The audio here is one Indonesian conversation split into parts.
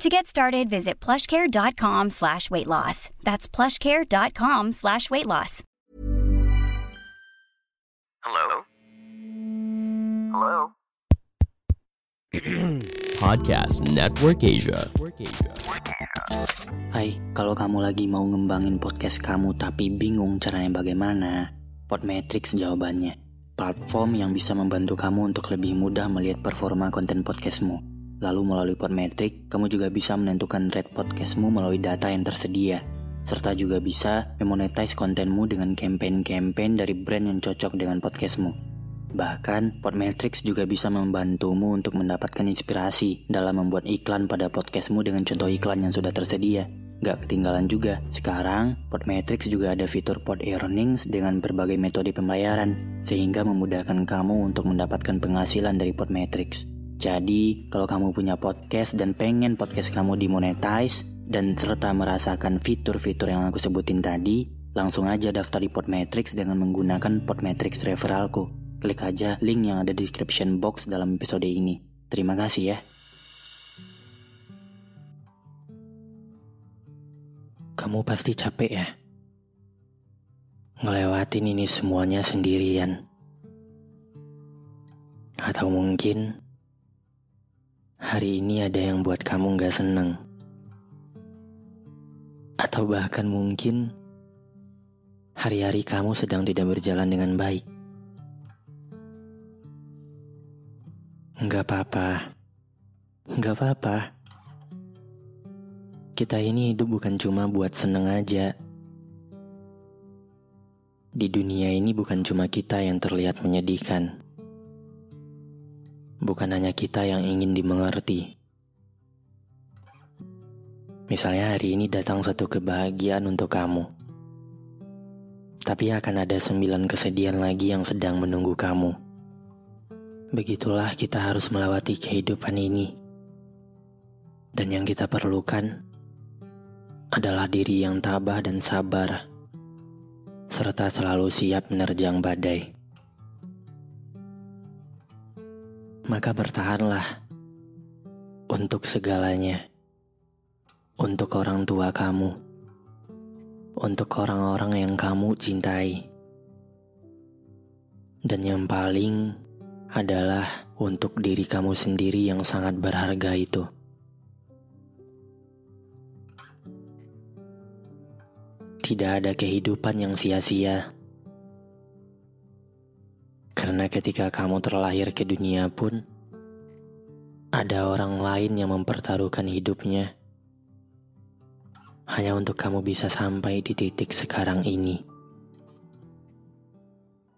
To get started, visit plushcare.com slash weight loss. That's plushcare.com slash weight loss. Hello? Hello? Podcast Network Asia. Hai, kalau kamu lagi mau ngembangin podcast kamu tapi bingung caranya bagaimana, Podmetrics jawabannya. Platform yang bisa membantu kamu untuk lebih mudah melihat performa konten podcastmu. Lalu melalui Podmetrics, kamu juga bisa menentukan rate podcastmu melalui data yang tersedia. Serta juga bisa memonetize kontenmu dengan campaign-campaign dari brand yang cocok dengan podcastmu. Bahkan, Podmetrics juga bisa membantumu untuk mendapatkan inspirasi dalam membuat iklan pada podcastmu dengan contoh iklan yang sudah tersedia. Gak ketinggalan juga, sekarang Podmetrics juga ada fitur Pod Earnings dengan berbagai metode pembayaran, sehingga memudahkan kamu untuk mendapatkan penghasilan dari Podmetrics. Jadi, kalau kamu punya podcast dan pengen podcast kamu dimonetize, dan serta merasakan fitur-fitur yang aku sebutin tadi, langsung aja daftar di Podmetrics dengan menggunakan Podmetrics referralku. Klik aja link yang ada di description box dalam episode ini. Terima kasih ya. Kamu pasti capek ya? Ngelewatin ini semuanya sendirian. Atau mungkin hari ini ada yang buat kamu gak seneng. Atau bahkan mungkin hari-hari kamu sedang tidak berjalan dengan baik. Enggak apa-apa. Enggak apa-apa. Kita ini hidup bukan cuma buat seneng aja. Di dunia ini bukan cuma kita yang terlihat menyedihkan. Bukan hanya kita yang ingin dimengerti. Misalnya hari ini datang satu kebahagiaan untuk kamu. Tapi akan ada sembilan kesedihan lagi yang sedang menunggu kamu. Begitulah kita harus melewati kehidupan ini. Dan yang kita perlukan adalah diri yang tabah dan sabar, serta selalu siap menerjang badai. Maka bertahanlah untuk segalanya, untuk orang tua kamu, untuk orang-orang yang kamu cintai, dan yang paling adalah untuk diri kamu sendiri yang sangat berharga itu. Tidak ada kehidupan yang sia-sia. Karena ketika kamu terlahir ke dunia pun, ada orang lain yang mempertaruhkan hidupnya hanya untuk kamu bisa sampai di titik sekarang ini.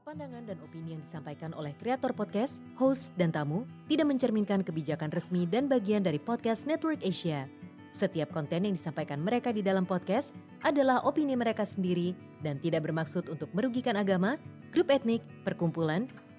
Pandangan dan opini yang disampaikan oleh kreator podcast, host, dan tamu tidak mencerminkan kebijakan resmi dan bagian dari podcast Network Asia. Setiap konten yang disampaikan mereka di dalam podcast adalah opini mereka sendiri dan tidak bermaksud untuk merugikan agama, grup etnik, perkumpulan,